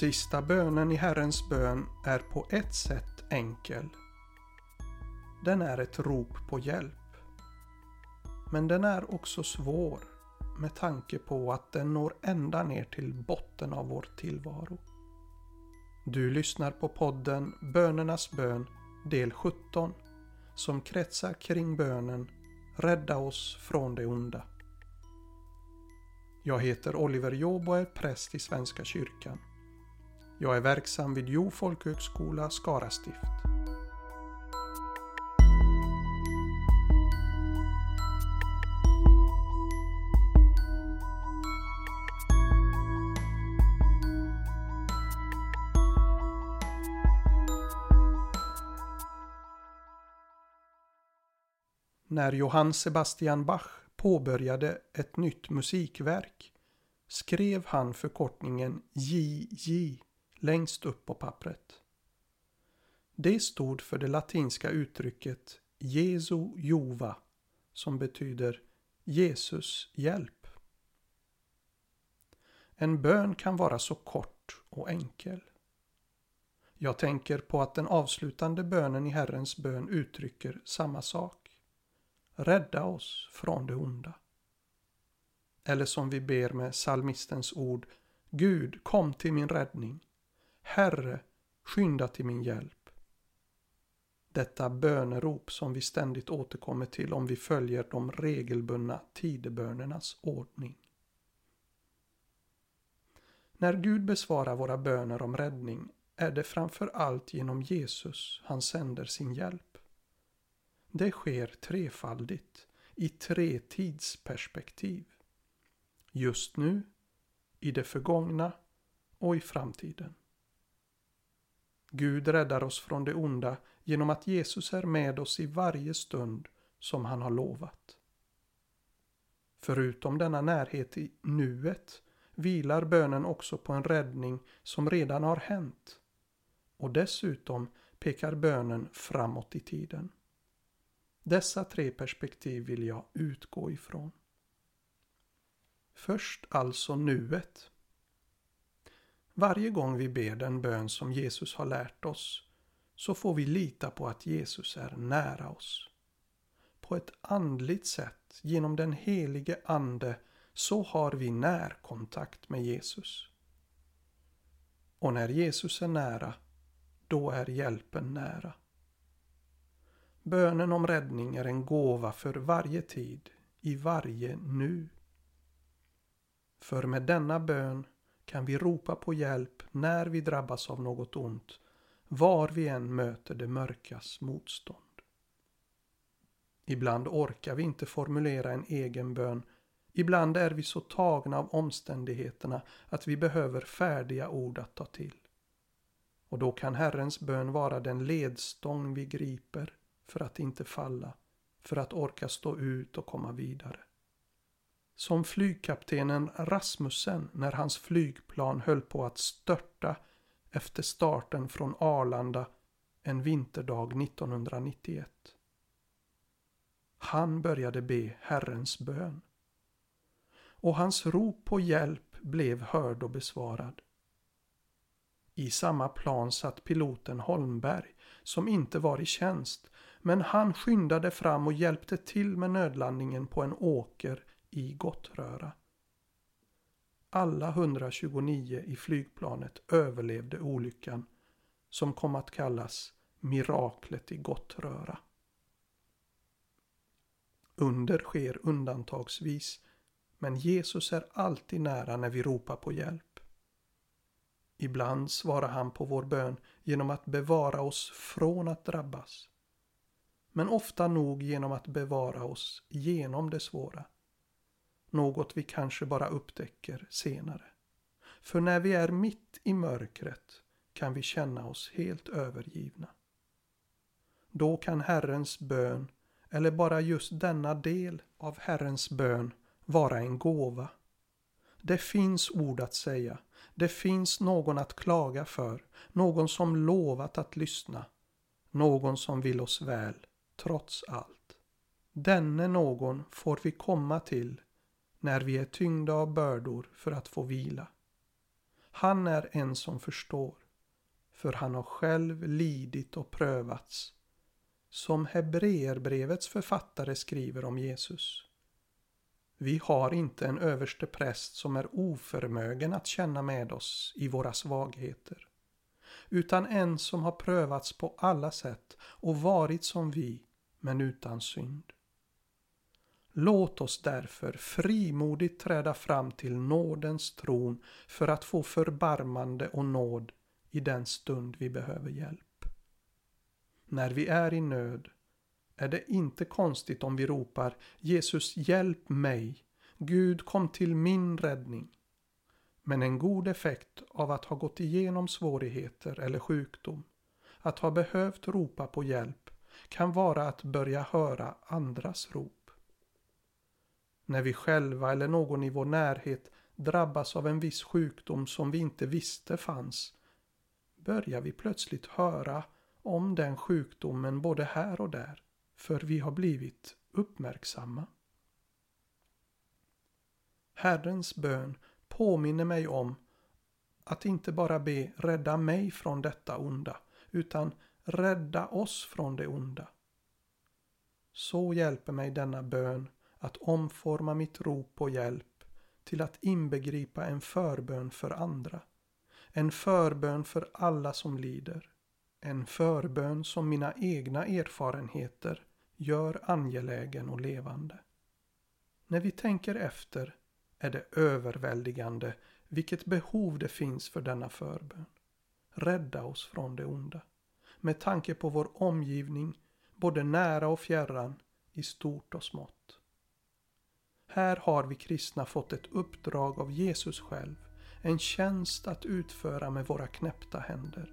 Sista bönen i Herrens bön är på ett sätt enkel. Den är ett rop på hjälp. Men den är också svår med tanke på att den når ända ner till botten av vår tillvaro. Du lyssnar på podden Bönernas bön del 17 som kretsar kring bönen Rädda oss från det onda. Jag heter Oliver Job och är präst i Svenska kyrkan. Jag är verksam vid Jo folkhögskola Skara stift. När Johann Sebastian Bach påbörjade ett nytt musikverk skrev han förkortningen JJ längst upp på pappret. Det stod för det latinska uttrycket Jesu Jova som betyder Jesus hjälp. En bön kan vara så kort och enkel. Jag tänker på att den avslutande bönen i Herrens bön uttrycker samma sak. Rädda oss från det onda. Eller som vi ber med salmistens ord Gud, kom till min räddning. Herre, skynda till min hjälp. Detta bönerop som vi ständigt återkommer till om vi följer de regelbundna tidebönernas ordning. När Gud besvarar våra böner om räddning är det framför allt genom Jesus han sänder sin hjälp. Det sker trefaldigt, i tre tidsperspektiv. Just nu, i det förgångna och i framtiden. Gud räddar oss från det onda genom att Jesus är med oss i varje stund som han har lovat. Förutom denna närhet i nuet vilar bönen också på en räddning som redan har hänt. Och dessutom pekar bönen framåt i tiden. Dessa tre perspektiv vill jag utgå ifrån. Först alltså nuet. Varje gång vi ber den bön som Jesus har lärt oss så får vi lita på att Jesus är nära oss. På ett andligt sätt, genom den helige Ande, så har vi närkontakt med Jesus. Och när Jesus är nära, då är hjälpen nära. Bönen om räddning är en gåva för varje tid, i varje nu. För med denna bön kan vi ropa på hjälp när vi drabbas av något ont, var vi än möter det mörkas motstånd. Ibland orkar vi inte formulera en egen bön. Ibland är vi så tagna av omständigheterna att vi behöver färdiga ord att ta till. Och då kan Herrens bön vara den ledstång vi griper för att inte falla, för att orka stå ut och komma vidare. Som flygkaptenen Rasmussen när hans flygplan höll på att störta efter starten från Arlanda en vinterdag 1991. Han började be Herrens bön. Och hans rop på hjälp blev hörd och besvarad. I samma plan satt piloten Holmberg som inte var i tjänst men han skyndade fram och hjälpte till med nödlandningen på en åker i Gottröra. Alla 129 i flygplanet överlevde olyckan som kom att kallas miraklet i Gottröra. Under sker undantagsvis men Jesus är alltid nära när vi ropar på hjälp. Ibland svarar han på vår bön genom att bevara oss från att drabbas. Men ofta nog genom att bevara oss genom det svåra. Något vi kanske bara upptäcker senare. För när vi är mitt i mörkret kan vi känna oss helt övergivna. Då kan Herrens bön, eller bara just denna del av Herrens bön, vara en gåva. Det finns ord att säga. Det finns någon att klaga för. Någon som lovat att lyssna. Någon som vill oss väl, trots allt. Denne någon får vi komma till när vi är tyngda av bördor för att få vila. Han är en som förstår, för han har själv lidit och prövats. Som Hebreerbrevets författare skriver om Jesus. Vi har inte en överste präst som är oförmögen att känna med oss i våra svagheter. Utan en som har prövats på alla sätt och varit som vi, men utan synd. Låt oss därför frimodigt träda fram till nådens tron för att få förbarmande och nåd i den stund vi behöver hjälp. När vi är i nöd är det inte konstigt om vi ropar Jesus hjälp mig, Gud kom till min räddning. Men en god effekt av att ha gått igenom svårigheter eller sjukdom, att ha behövt ropa på hjälp, kan vara att börja höra andras rop. När vi själva eller någon i vår närhet drabbas av en viss sjukdom som vi inte visste fanns, börjar vi plötsligt höra om den sjukdomen både här och där för vi har blivit uppmärksamma. Herrens bön påminner mig om att inte bara be rädda mig från detta onda, utan rädda oss från det onda. Så hjälper mig denna bön att omforma mitt rop på hjälp till att inbegripa en förbön för andra. En förbön för alla som lider. En förbön som mina egna erfarenheter gör angelägen och levande. När vi tänker efter är det överväldigande vilket behov det finns för denna förbön. Rädda oss från det onda. Med tanke på vår omgivning, både nära och fjärran, i stort och smått. Här har vi kristna fått ett uppdrag av Jesus själv, en tjänst att utföra med våra knäppta händer.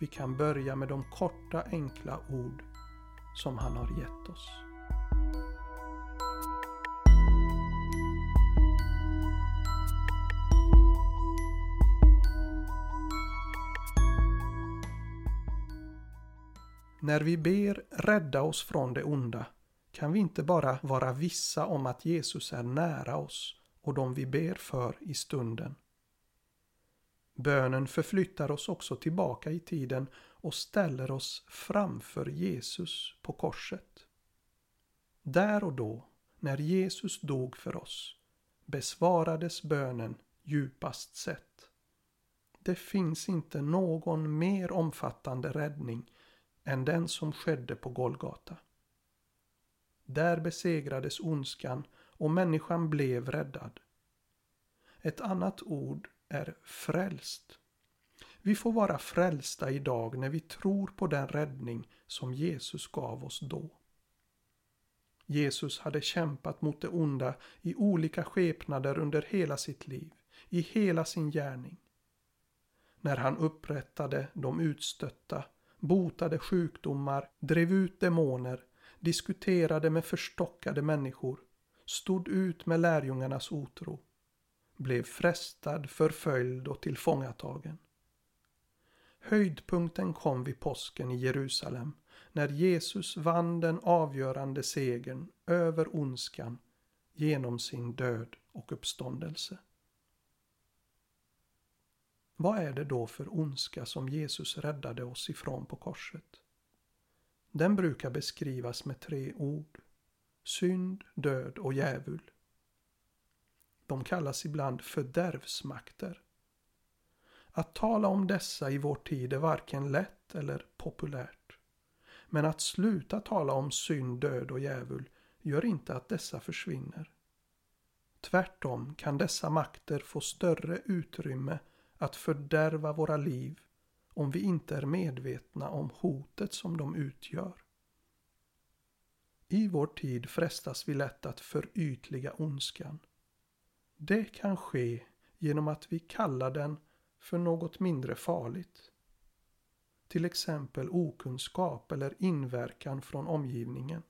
Vi kan börja med de korta enkla ord som han har gett oss. När vi ber rädda oss från det onda kan vi inte bara vara vissa om att Jesus är nära oss och de vi ber för i stunden. Bönen förflyttar oss också tillbaka i tiden och ställer oss framför Jesus på korset. Där och då, när Jesus dog för oss, besvarades bönen djupast sett. Det finns inte någon mer omfattande räddning än den som skedde på Golgata. Där besegrades ondskan och människan blev räddad. Ett annat ord är frälst. Vi får vara frälsta idag när vi tror på den räddning som Jesus gav oss då. Jesus hade kämpat mot det onda i olika skepnader under hela sitt liv, i hela sin gärning. När han upprättade de utstötta, botade sjukdomar, drev ut demoner, diskuterade med förstockade människor, stod ut med lärjungarnas otro, blev frestad, förföljd och tillfångatagen. Höjdpunkten kom vid påsken i Jerusalem när Jesus vann den avgörande segern över ondskan genom sin död och uppståndelse. Vad är det då för ondska som Jesus räddade oss ifrån på korset? Den brukar beskrivas med tre ord. Synd, död och djävul. De kallas ibland fördärvsmakter. Att tala om dessa i vår tid är varken lätt eller populärt. Men att sluta tala om synd, död och djävul gör inte att dessa försvinner. Tvärtom kan dessa makter få större utrymme att fördärva våra liv om vi inte är medvetna om hotet som de utgör. I vår tid frestas vi lätt att förytliga ondskan. Det kan ske genom att vi kallar den för något mindre farligt. Till exempel okunskap eller inverkan från omgivningen.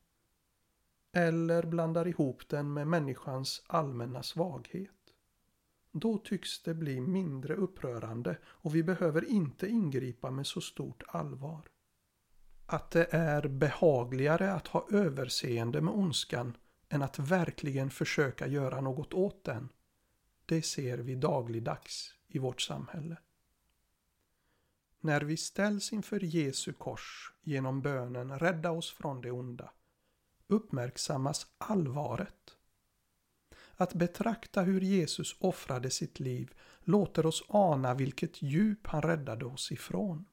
Eller blandar ihop den med människans allmänna svaghet. Då tycks det bli mindre upprörande och vi behöver inte ingripa med så stort allvar. Att det är behagligare att ha överseende med ondskan än att verkligen försöka göra något åt den det ser vi dagligdags i vårt samhälle. När vi ställs inför Jesu kors genom bönen Rädda oss från det onda uppmärksammas allvaret. Att betrakta hur Jesus offrade sitt liv låter oss ana vilket djup han räddade oss ifrån.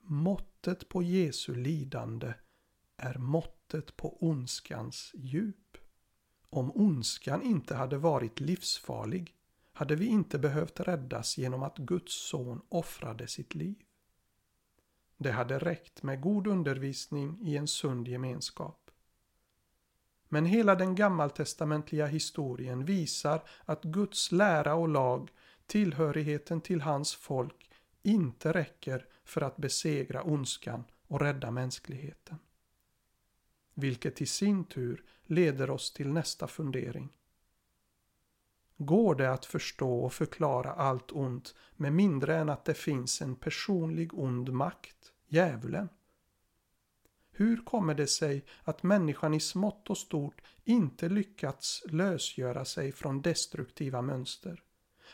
Måttet på Jesu lidande är måttet på ondskans djup. Om ondskan inte hade varit livsfarlig hade vi inte behövt räddas genom att Guds son offrade sitt liv. Det hade räckt med god undervisning i en sund gemenskap. Men hela den gammaltestamentliga historien visar att Guds lära och lag, tillhörigheten till hans folk, inte räcker för att besegra ondskan och rädda mänskligheten. Vilket i sin tur leder oss till nästa fundering. Går det att förstå och förklara allt ont med mindre än att det finns en personlig ond makt, djävulen? Hur kommer det sig att människan i smått och stort inte lyckats lösgöra sig från destruktiva mönster?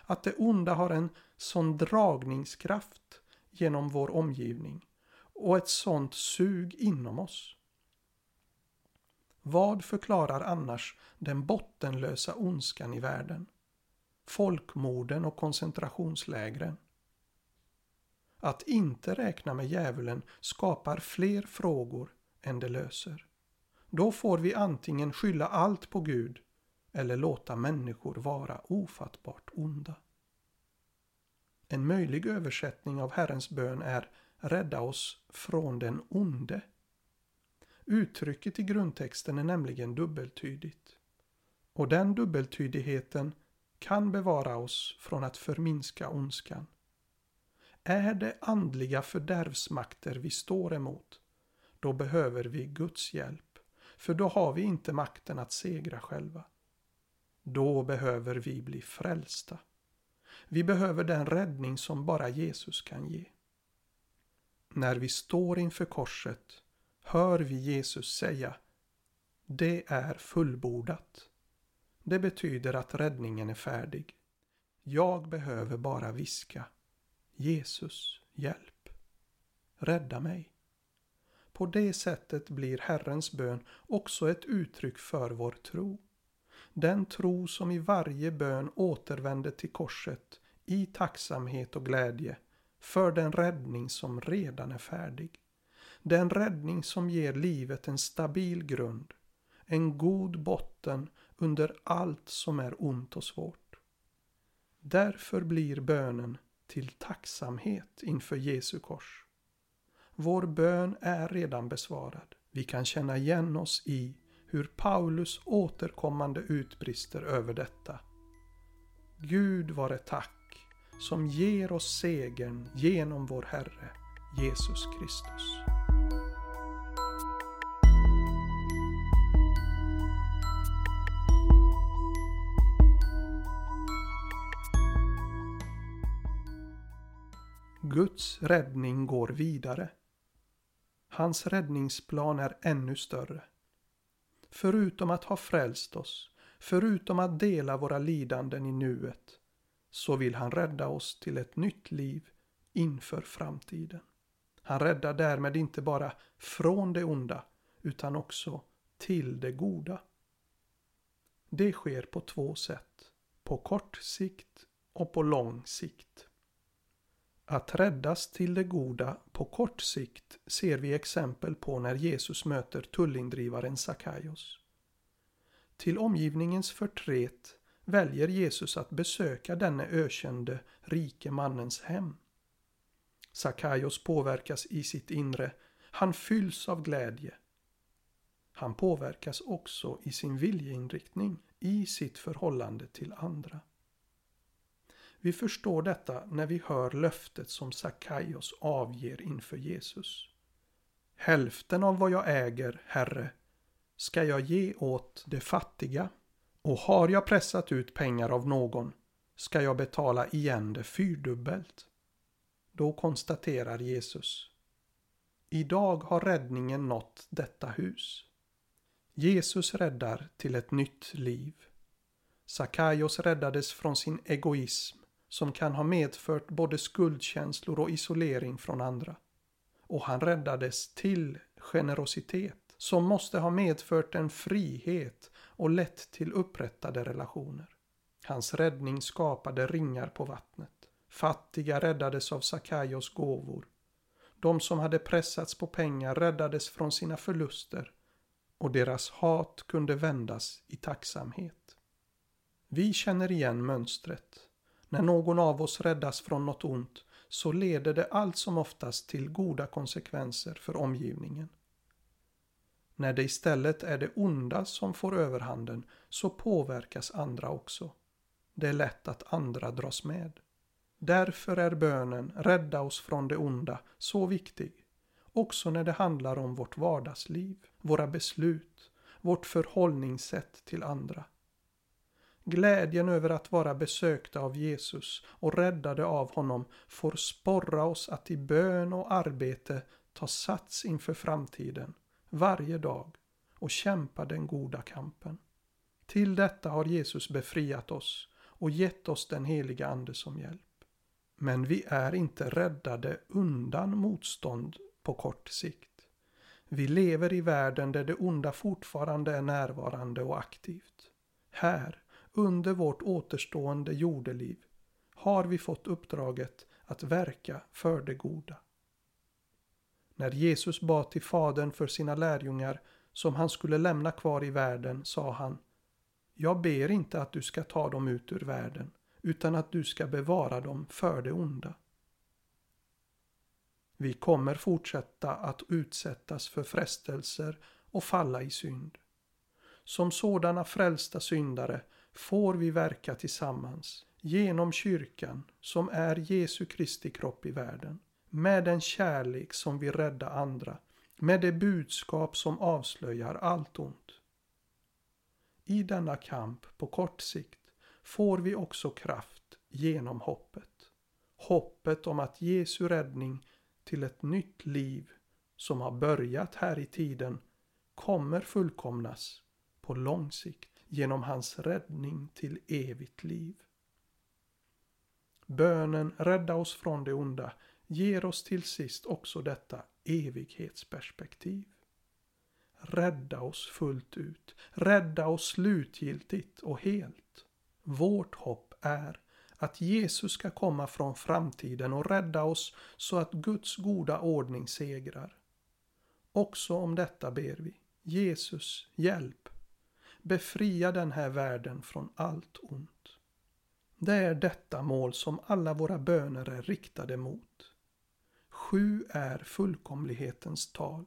Att det onda har en sån dragningskraft genom vår omgivning och ett sånt sug inom oss? Vad förklarar annars den bottenlösa ondskan i världen? Folkmorden och koncentrationslägren. Att inte räkna med djävulen skapar fler frågor än det löser. Då får vi antingen skylla allt på Gud eller låta människor vara ofattbart onda. En möjlig översättning av Herrens bön är Rädda oss från den onde. Uttrycket i grundtexten är nämligen dubbeltydigt. Och den dubbeltydigheten kan bevara oss från att förminska ondskan. Är det andliga fördärvsmakter vi står emot, då behöver vi Guds hjälp, för då har vi inte makten att segra själva. Då behöver vi bli frälsta. Vi behöver den räddning som bara Jesus kan ge. När vi står inför korset hör vi Jesus säga Det är fullbordat. Det betyder att räddningen är färdig. Jag behöver bara viska Jesus, hjälp. Rädda mig. På det sättet blir Herrens bön också ett uttryck för vår tro. Den tro som i varje bön återvänder till korset i tacksamhet och glädje för den räddning som redan är färdig. Den räddning som ger livet en stabil grund, en god botten under allt som är ont och svårt. Därför blir bönen till tacksamhet inför Jesu kors. Vår bön är redan besvarad. Vi kan känna igen oss i hur Paulus återkommande utbrister över detta. Gud vare tack som ger oss segern genom vår Herre Jesus Kristus. Guds räddning går vidare. Hans räddningsplan är ännu större. Förutom att ha frälst oss, förutom att dela våra lidanden i nuet, så vill han rädda oss till ett nytt liv inför framtiden. Han räddar därmed inte bara från det onda, utan också till det goda. Det sker på två sätt, på kort sikt och på lång sikt. Att räddas till det goda på kort sikt ser vi exempel på när Jesus möter tullindrivaren Sackaios. Till omgivningens förtret väljer Jesus att besöka denne ökände rike mannens hem. Sackaios påverkas i sitt inre. Han fylls av glädje. Han påverkas också i sin viljeinriktning, i sitt förhållande till andra. Vi förstår detta när vi hör löftet som Sackaios avger inför Jesus. Hälften av vad jag äger, Herre, ska jag ge åt de fattiga och har jag pressat ut pengar av någon ska jag betala igen det fyrdubbelt. Då konstaterar Jesus. Idag har räddningen nått detta hus. Jesus räddar till ett nytt liv. Sakaios räddades från sin egoism som kan ha medfört både skuldkänslor och isolering från andra. Och han räddades till generositet som måste ha medfört en frihet och lett till upprättade relationer. Hans räddning skapade ringar på vattnet. Fattiga räddades av Sakaios gåvor. De som hade pressats på pengar räddades från sina förluster och deras hat kunde vändas i tacksamhet. Vi känner igen mönstret. När någon av oss räddas från något ont så leder det allt som oftast till goda konsekvenser för omgivningen. När det istället är det onda som får överhanden så påverkas andra också. Det är lätt att andra dras med. Därför är bönen rädda oss från det onda så viktig. Också när det handlar om vårt vardagsliv, våra beslut, vårt förhållningssätt till andra. Glädjen över att vara besökta av Jesus och räddade av honom får sporra oss att i bön och arbete ta sats inför framtiden varje dag och kämpa den goda kampen. Till detta har Jesus befriat oss och gett oss den heliga Ande som hjälp. Men vi är inte räddade undan motstånd på kort sikt. Vi lever i världen där det onda fortfarande är närvarande och aktivt. Här, under vårt återstående jordeliv, har vi fått uppdraget att verka för det goda. När Jesus bad till Fadern för sina lärjungar som han skulle lämna kvar i världen sa han Jag ber inte att du ska ta dem ut ur världen utan att du ska bevara dem för det onda. Vi kommer fortsätta att utsättas för frestelser och falla i synd. Som sådana frälsta syndare får vi verka tillsammans genom kyrkan som är Jesu Kristi kropp i världen. Med den kärlek som vill rädda andra. Med det budskap som avslöjar allt ont. I denna kamp på kort sikt får vi också kraft genom hoppet. Hoppet om att Jesu räddning till ett nytt liv som har börjat här i tiden kommer fullkomnas på lång sikt genom hans räddning till evigt liv. Bönen rädda oss från det onda ger oss till sist också detta evighetsperspektiv. Rädda oss fullt ut, rädda oss slutgiltigt och helt. Vårt hopp är att Jesus ska komma från framtiden och rädda oss så att Guds goda ordning segrar. Också om detta ber vi. Jesus, hjälp. Befria den här världen från allt ont. Det är detta mål som alla våra böner är riktade mot. Sju är fullkomlighetens tal.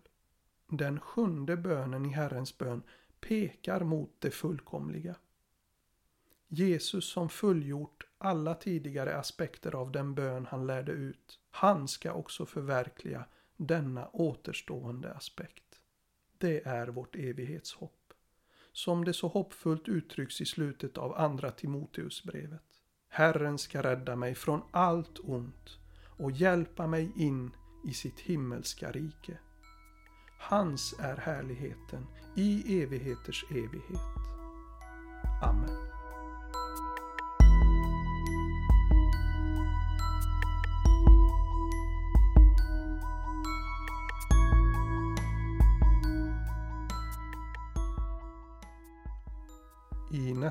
Den sjunde bönen i Herrens bön pekar mot det fullkomliga. Jesus som fullgjort alla tidigare aspekter av den bön han lärde ut. Han ska också förverkliga denna återstående aspekt. Det är vårt evighetshopp. Som det så hoppfullt uttrycks i slutet av andra Timoteusbrevet. Herren ska rädda mig från allt ont och hjälpa mig in i sitt himmelska rike. Hans är härligheten i evigheters evighet. Amen.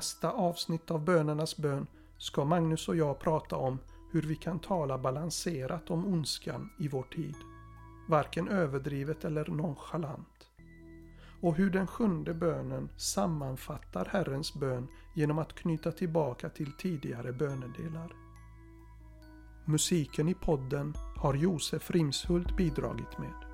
Nästa avsnitt av Bönernas bön ska Magnus och jag prata om hur vi kan tala balanserat om ondskan i vår tid. Varken överdrivet eller nonchalant. Och hur den sjunde bönen sammanfattar Herrens bön genom att knyta tillbaka till tidigare bönedelar. Musiken i podden har Josef Rimshult bidragit med.